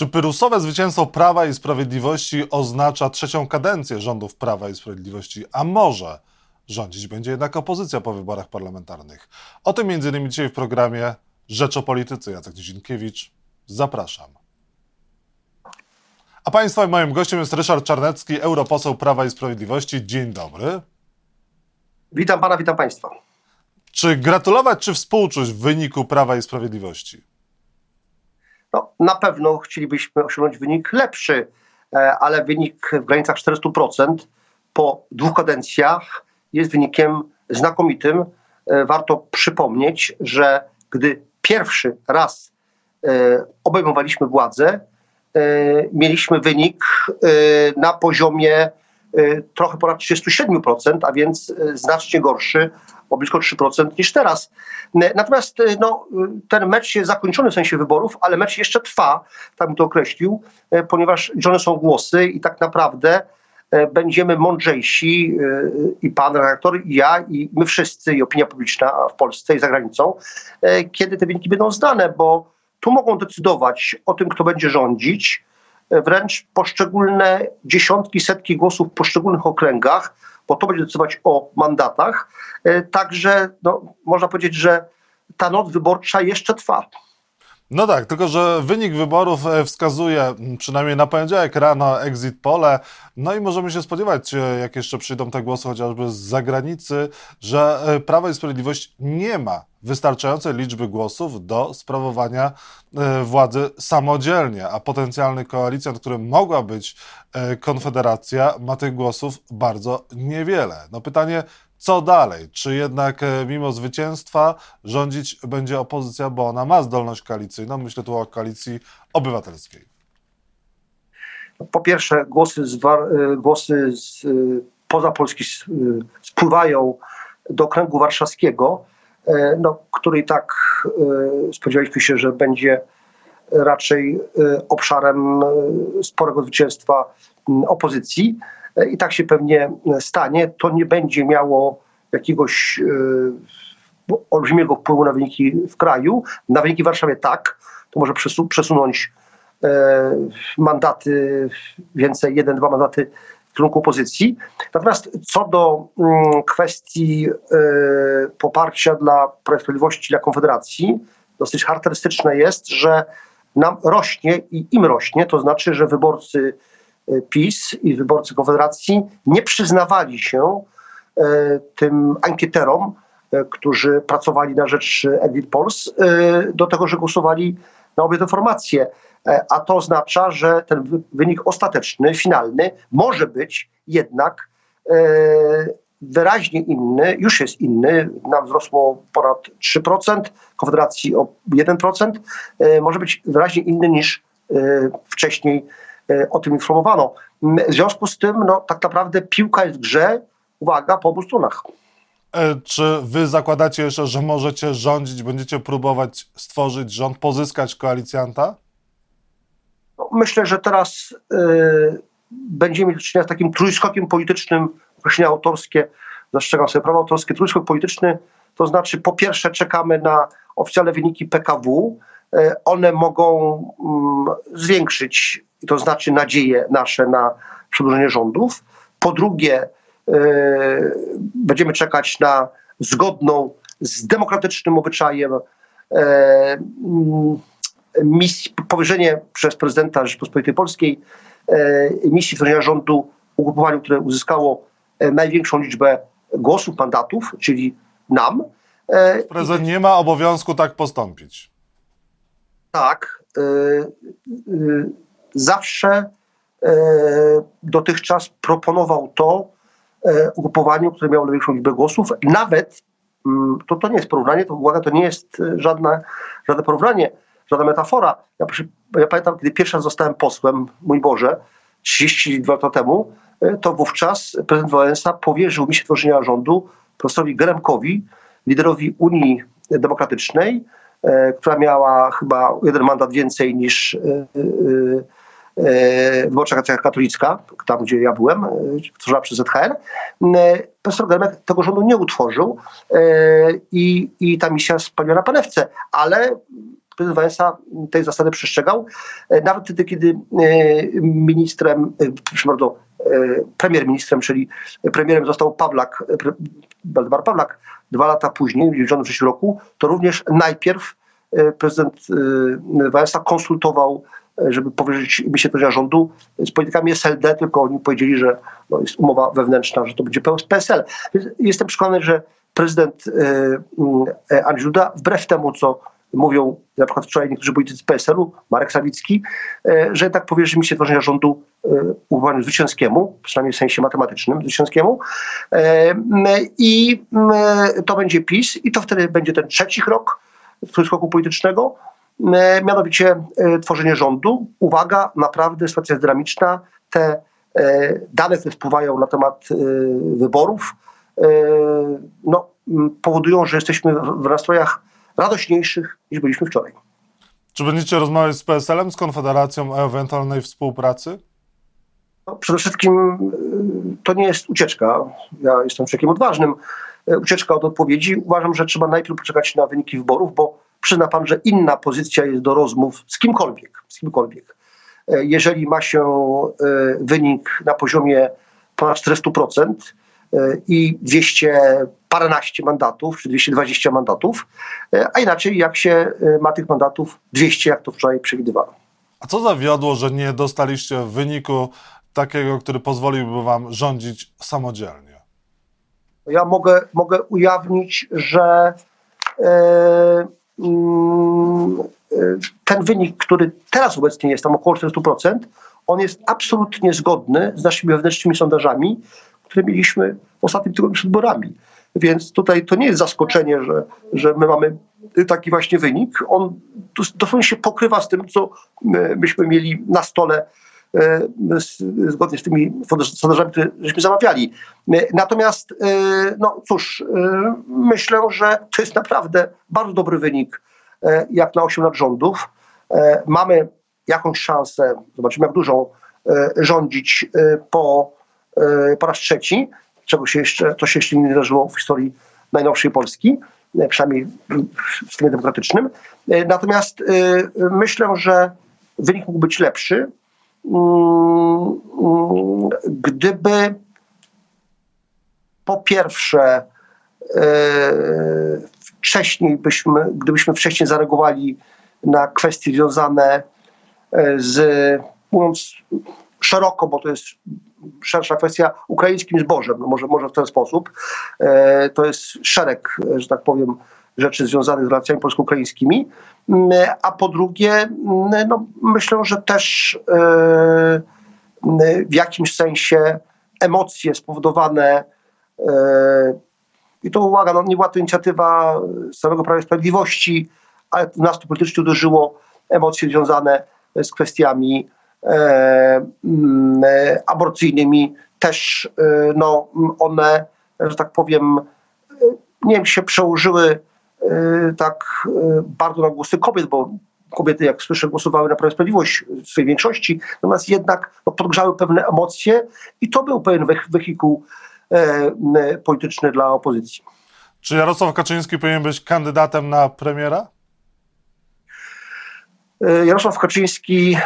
Czy pyrusowe zwycięstwo Prawa i Sprawiedliwości oznacza trzecią kadencję rządów Prawa i Sprawiedliwości, a może rządzić będzie jednak opozycja po wyborach parlamentarnych? O tym m.in. dzisiaj w programie Rzecz o Polityce. Jacek Dzienkiewicz, zapraszam. A Państwa moim gościem jest Ryszard Czarnecki, europoseł Prawa i Sprawiedliwości. Dzień dobry. Witam Pana, witam Państwa. Czy gratulować, czy współczuć w wyniku Prawa i Sprawiedliwości? No, na pewno chcielibyśmy osiągnąć wynik lepszy, e, ale wynik w granicach 400% po dwóch kadencjach jest wynikiem znakomitym. E, warto przypomnieć, że gdy pierwszy raz e, obejmowaliśmy władzę, mieliśmy wynik na poziomie trochę ponad 37%, a więc znacznie gorszy o blisko 3% niż teraz. Natomiast y, no, ten mecz jest zakończony w sensie wyborów, ale mecz jeszcze trwa, tak bym to określił, ponieważ liczone są głosy i tak naprawdę będziemy mądrzejsi i pan redaktor, i ja, i my wszyscy, i opinia publiczna w Polsce i za granicą, kiedy te wyniki będą zdane, bo tu mogą decydować o tym, kto będzie rządzić, wręcz poszczególne dziesiątki, setki głosów w poszczególnych okręgach, bo to będzie decydować o mandatach. E, także no, można powiedzieć, że ta noc wyborcza jeszcze trwa. No tak, tylko że wynik wyborów e, wskazuje przynajmniej na poniedziałek rano exit pole, no i możemy się spodziewać, e, jak jeszcze przyjdą te głosy chociażby z zagranicy, że e, Prawo i Sprawiedliwość nie ma wystarczającej liczby głosów do sprawowania władzy samodzielnie, a potencjalny koalicjant, którym mogła być Konfederacja, ma tych głosów bardzo niewiele. No pytanie, co dalej? Czy jednak e, mimo zwycięstwa rządzić będzie opozycja, bo ona ma zdolność koalicyjną? Myślę tu o koalicji obywatelskiej. Po pierwsze, głosy z, e, głosy z, e, poza Polski spływają do okręgu warszawskiego, no, który i tak spodziewaliśmy się, że będzie raczej obszarem sporego zwycięstwa opozycji i tak się pewnie stanie. To nie będzie miało jakiegoś e, olbrzymiego wpływu na wyniki w kraju. Na wyniki w Warszawie tak, to może przesunąć e, mandaty, więcej, jeden, dwa mandaty w kierunku opozycji. Natomiast co do mm, kwestii e, poparcia dla Prawa Sprawiedliwości, dla Konfederacji, dosyć charakterystyczne jest, że nam rośnie i im rośnie, to znaczy, że wyborcy PiS i wyborcy Konfederacji nie przyznawali się e, tym ankieterom, e, którzy pracowali na rzecz Exit Polls, e, do tego, że głosowali na obie te formacje. A to oznacza, że ten wynik ostateczny, finalny może być jednak wyraźnie inny, już jest inny, nam wzrosło ponad 3%, Konfederacji o 1%, może być wyraźnie inny niż wcześniej o tym informowano. W związku z tym, no, tak naprawdę piłka jest w grze, uwaga, po obu stronach. E, czy wy zakładacie jeszcze, że możecie rządzić, będziecie próbować stworzyć rząd, pozyskać koalicjanta? No, myślę, że teraz y, będziemy mieli do czynienia z takim trójskokiem politycznym, określenie autorskie, zastrzegam sobie prawo autorskie, trójskok polityczny, to znaczy po pierwsze czekamy na oficjalne wyniki PKW, E, one mogą mm, zwiększyć, to znaczy nadzieje nasze na przedłużenie rządów. Po drugie, e, będziemy czekać na zgodną z demokratycznym obyczajem e, mm, misji, powierzenie przez prezydenta Rzeczypospolitej Polskiej misji tworzenia rządu ugrupowaniu, które uzyskało największą liczbę głosów, mandatów, czyli nam. Prezydent nie ma obowiązku tak postąpić tak, y, y, zawsze y, dotychczas proponował to ugrupowaniu, które miało największą liczbę głosów. Nawet mm, to, to nie jest porównanie, to uwaga, to nie jest żadne, żadne porównanie, żadna metafora. Ja, ja pamiętam, kiedy pierwszy raz zostałem posłem, mój Boże, 32 lata temu, to wówczas prezydent Wałęsa powierzył mi się tworzenia rządu profesorowi Geremkowi, liderowi Unii Demokratycznej, która miała chyba jeden mandat więcej niż Wyborcza e, e, Katolicka, tam gdzie ja byłem, tworzona przez ZHR. Profesor Germek tego rządu nie utworzył i, i ta misja spełniła na panewce, ale prezydent Wałęsa tej zasady przestrzegał. Nawet wtedy, kiedy ministrem, przepraszam bardzo, premier ministrem, czyli premierem został Pawlak, Waldemar Pawlak, dwa lata później, w 1996 roku, to również najpierw prezydent Wałęsa konsultował żeby powierzyć misję tworzenia rządu z politykami SLD, tylko oni powiedzieli, że no, jest umowa wewnętrzna, że to będzie PSL. Więc jestem przekonany, że prezydent e, e, Andrzej Duda, wbrew temu, co mówią na przykład wczoraj niektórzy politycy PSL-u, Marek Sawicki, e, że jednak powierzy misję tworzenia rządu ugruppowaniu zwycięskiemu, przynajmniej w sensie matematycznym zwycięskiemu i to będzie PiS i to wtedy będzie ten trzeci krok skoku politycznego, E, mianowicie e, tworzenie rządu. Uwaga, naprawdę sytuacja jest dynamiczna. Te e, dane, które wpływają na temat wyborów, no, powodują, że jesteśmy w nastrojach radośniejszych niż byliśmy wczoraj. Czy będziecie rozmawiać z PSL-em, z Konfederacją o ewentualnej współpracy? No, przede wszystkim to nie jest ucieczka. Ja jestem człowiekiem odważnym. Ucieczka od odpowiedzi. Uważam, że trzeba najpierw poczekać na wyniki wyborów, bo przyzna pan, że inna pozycja jest do rozmów z kimkolwiek. Z kimkolwiek. E, jeżeli ma się e, wynik na poziomie ponad 400% e, i 200 paręnaście mandatów, czy 220 mandatów, a inaczej jak się ma tych mandatów 200, jak to wczoraj przewidywano. A co zawiodło, że nie dostaliście wyniku takiego, który pozwoliłby wam rządzić samodzielnie? Ja mogę, mogę ujawnić, że e, Mm, y, ten wynik, który teraz obecnie jest tam około 40%, on jest absolutnie zgodny z naszymi wewnętrznymi sondażami, które mieliśmy w ostatnim tygodniu przed wyborami. Więc tutaj to nie jest zaskoczenie, że, że my mamy taki właśnie wynik. On dosłownie się pokrywa z tym, co myśmy mieli na stole e, zgodnie z tymi sondażami, które żeśmy zamawiali. Natomiast, e, no cóż, e, myślę, że to jest naprawdę bardzo dobry wynik jak na 8 lat rządów. Mamy jakąś szansę, zobaczymy jak dużą, rządzić po, po raz trzeci, czego się jeszcze, to się jeszcze nie wydarzyło w historii najnowszej Polski, przynajmniej w systemie demokratycznym. Natomiast myślę, że wynik mógł być lepszy, Mm, mm, gdyby po pierwsze e, wcześniej byśmy, gdybyśmy wcześniej zareagowali na kwestie związane e, z, mówiąc szeroko, bo to jest szersza kwestia, ukraińskim zbożem, no może, może w ten sposób. E, to jest szereg, że tak powiem, rzeczy związanych z relacjami polsko-ukraińskimi, mm, a po drugie, mm, no, myślę, że też e, mm, w jakimś sensie emocje spowodowane e, i to uwaga, no, nie była to inicjatywa samego Prawa i Sprawiedliwości, ale nas to politycznie uderzyło emocje związane z kwestiami e, aborcyjnymi. Też no, one, że tak powiem, nie wiem, się przełożyły tak bardzo na głosy kobiet, bo kobiety, jak słyszę, głosowały na Prawo Sprawiedliwość w swojej większości, natomiast jednak no, podgrzały pewne emocje i to był pewien wehikuł e, polityczny dla opozycji. Czy Jarosław Kaczyński powinien być kandydatem na premiera? E, Jarosław Kaczyński e,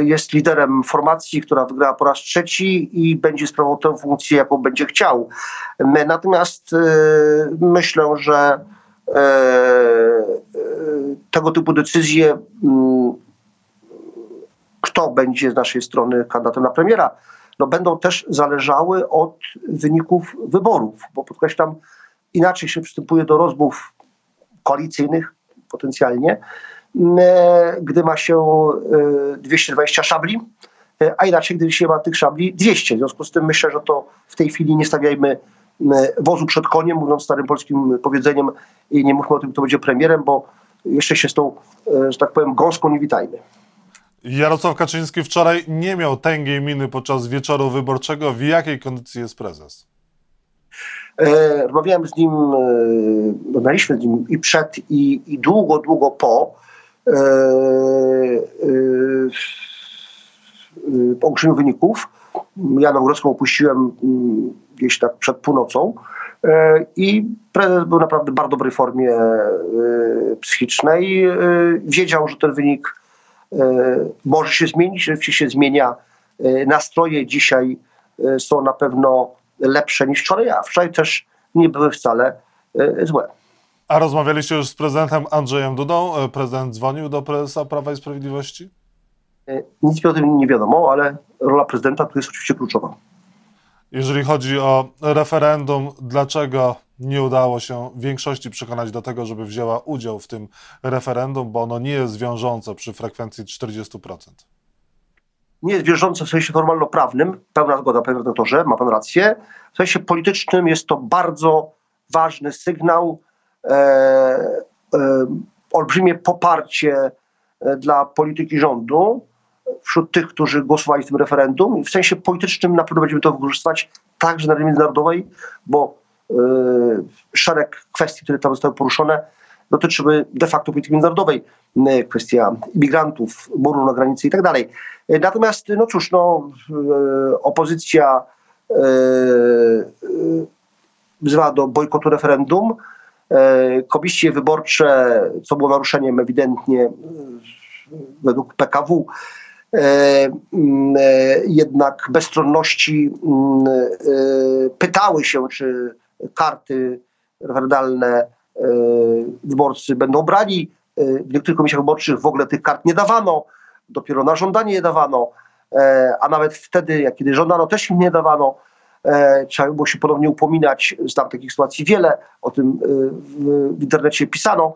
jest liderem formacji, która wygrała po raz trzeci i będzie sprawował tę funkcję, jaką będzie chciał. Natomiast myślę, że E, e, tego typu decyzje, mm, kto będzie z naszej strony kandydatem na premiera, no będą też zależały od wyników wyborów, bo podkreślam, inaczej się przystępuje do rozmów koalicyjnych potencjalnie, e, gdy ma się 220 szabli, a inaczej, gdy się ma tych szabli 200. W związku z tym myślę, że to w tej chwili nie stawiajmy wozu przed koniem, mówiąc starym polskim powiedzeniem i nie mówmy o tym, kto będzie premierem, bo jeszcze się z tą, e, że tak powiem, gąską nie witajmy. Jarosław Kaczyński wczoraj nie miał tęgiej miny podczas wieczoru wyborczego. W jakiej kondycji jest prezes? E, rozmawiałem z nim, e, rozmawialiśmy z nim i przed, i, i długo, długo po. E, e, ogłoszeniu wyników. Ja Nowogródzką opuściłem mm, gdzieś tak przed północą E, I prezes był naprawdę w bardzo dobrej formie e, psychicznej. E, Wiedział, że ten wynik e, może się zmienić, rzeczywiście się zmienia. E, Nastroje dzisiaj e, są na pewno lepsze niż wczoraj, a wczoraj też nie były wcale e, złe. A rozmawialiście już z prezydentem Andrzejem Dudą? E, Prezydent dzwonił do prezesa Prawa i Sprawiedliwości? E, Nic mi o tym nie wiadomo, ale rola prezydenta tu jest oczywiście kluczowa. Jeżeli chodzi o referendum, dlaczego nie udało się większości przekonać do tego, żeby wzięła udział w tym referendum, bo ono nie jest wiążące przy frekwencji 40%? nie jest wiążące w sensie formalno-prawnym, pełna zgoda, panie redaktorze, ma pan rację. W sensie politycznym jest to bardzo ważny sygnał, olbrzymie poparcie e, dla polityki rządu wśród tych, którzy głosowali w tym referendum. I w sensie politycznym na pewno będziemy to wykorzystywać także na arenie międzynarodowej, bo e, szereg kwestii, które tam zostały poruszone, dotyczyły de facto polityki międzynarodowej, e, kwestia imigrantów, muru na granicy i tak dalej. E, Natomiast, no cóż, no, e, opozycja e, e, wzywa do bojkotu referendum. E, Komisje wyborcze, co było naruszeniem ewidentnie e, według PKW, e, jednak bezstronności pytały się, czy karty referendalne wyborcy będą brali. W niektórych komisjach wyborczych w ogóle tych kart nie dawano, dopiero na żądanie je dawano, a nawet wtedy, jak kiedy żądano, też im nie dawano. E, Trzeba było się ponownie upominać, znam takich sytuacji wiele, o tym e, w, internecie pisano.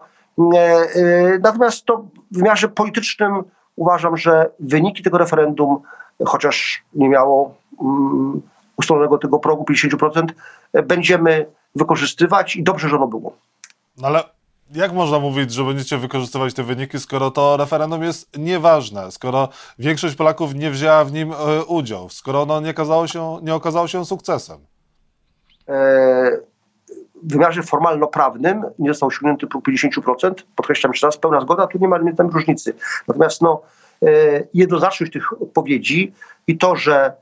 E, Natomiast to w wymiarze politycznym uważam, że wyniki tego referendum, chociaż nie miało mm, ustalonego tego progu 50%, e, będziemy wykorzystywać i dobrze, że ono było. No ale jak można mówić, że będziecie wykorzystywać te wyniki, skoro to referendum jest nieważne, skoro większość Polaków nie wzięła w nim e, udział, skoro ono nie okazało się, nie okazało się sukcesem? E, w wymiarze formalno-prawnym nie został osiągnięty próg 50%. Podkreślam jeszcze raz, pełna zgoda, tu nie ma tam różnicy. Natomiast no, e, jednoznaczność tych odpowiedzi i to, że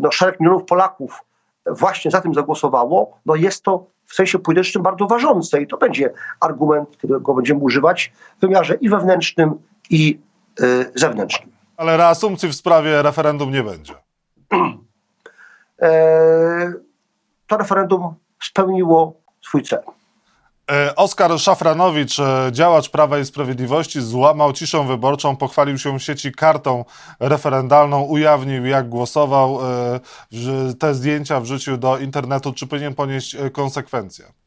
no, szereg milionów Polaków właśnie za tym zagłosowało, no jest to w sensie politycznym bardzo ważące i to będzie argument, którego będziemy używać w wymiarze i wewnętrznym, i e, zewnętrznym. Ale reasumpcji w sprawie referendum nie będzie. E, to referendum spełniło swój cel. E, Oskar Szafranowicz, e, działacz Prawa i Sprawiedliwości, złamał ciszę wyborczą, pochwalił się w sieci kartą referendalną, ujawnił jak głosował, e, te zdjęcia wrzucił do internetu. Czy powinien ponieść konsekwencje?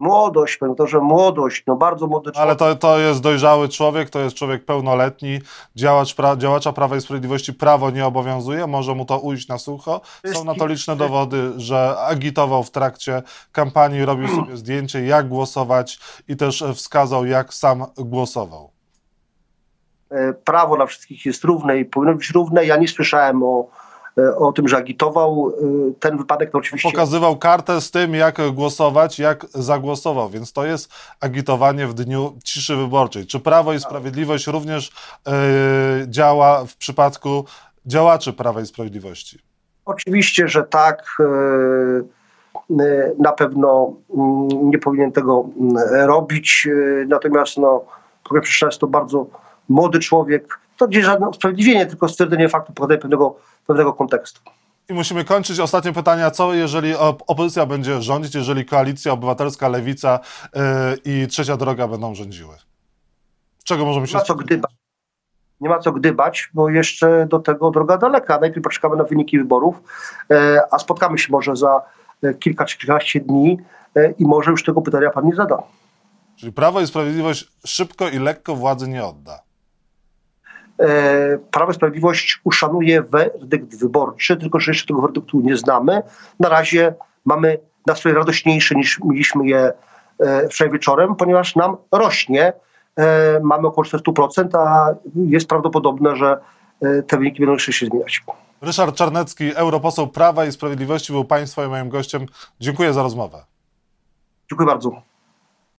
Młodość, że młodość, no bardzo młody człowiek. Ale to, to jest dojrzały człowiek, to jest człowiek pełnoletni, działacz pra, działacza Prawa i Sprawiedliwości prawo nie obowiązuje, może mu to ujść na sucho. Są na to liczne dowody, że agitował w trakcie kampanii, robił sobie zdjęcie, jak głosować i też wskazał, jak sam głosował. E, Prawo dla wszystkich jest równe i powinno być równe. Ja nie słyszałem o, o tym, że agitował. E, Ten wypadek to oczywiście... Pokazywał kartę z tym, jak głosować, jak zagłosował, więc to jest agitowanie w dniu ciszy wyborczej. Czy Prawo i Sprawiedliwość również e, działa w przypadku działaczy Prawa i Sprawiedliwości? Oczywiście, że tak. e, e, Na pewno mm, nie powinien tego mm, robić. e, Natomiast no, szczerze, jest to bardzo młody człowiek. To nie żadne usprawiedliwienie, tylko stwierdzenie faktu pochodzi pewnego, pewnego kontekstu. I musimy kończyć. Ostatnie pytania. Co jeżeli op- opozycja będzie rządzić, jeżeli koalicja obywatelska, lewica yy, i trzecia droga będą rządziły? Czego możemy się co gdybać. Nie ma co gdybać, bo jeszcze do tego droga daleka. Najpierw poczekamy na wyniki wyborów, e, a spotkamy się może za e, kilka czy kilkanaście dni e, i może już tego pytania pan nie zada. Czyli Prawo i Sprawiedliwość szybko i lekko władzy nie odda. E, Prawo i Sprawiedliwość uszanuje werdykt wyborczy, tylko że jeszcze tego werdyktu nie znamy. Na razie mamy nastroje radośniejsze niż mieliśmy je e, wczoraj wieczorem, ponieważ nam rośnie. E, Mamy około 400%, a jest prawdopodobne, że te wyniki będą jeszcze się zmieniać. Ryszard Czarnecki, europoseł Prawa i Sprawiedliwości, był Państwa i moim gościem. Dziękuję za rozmowę. Dziękuję bardzo.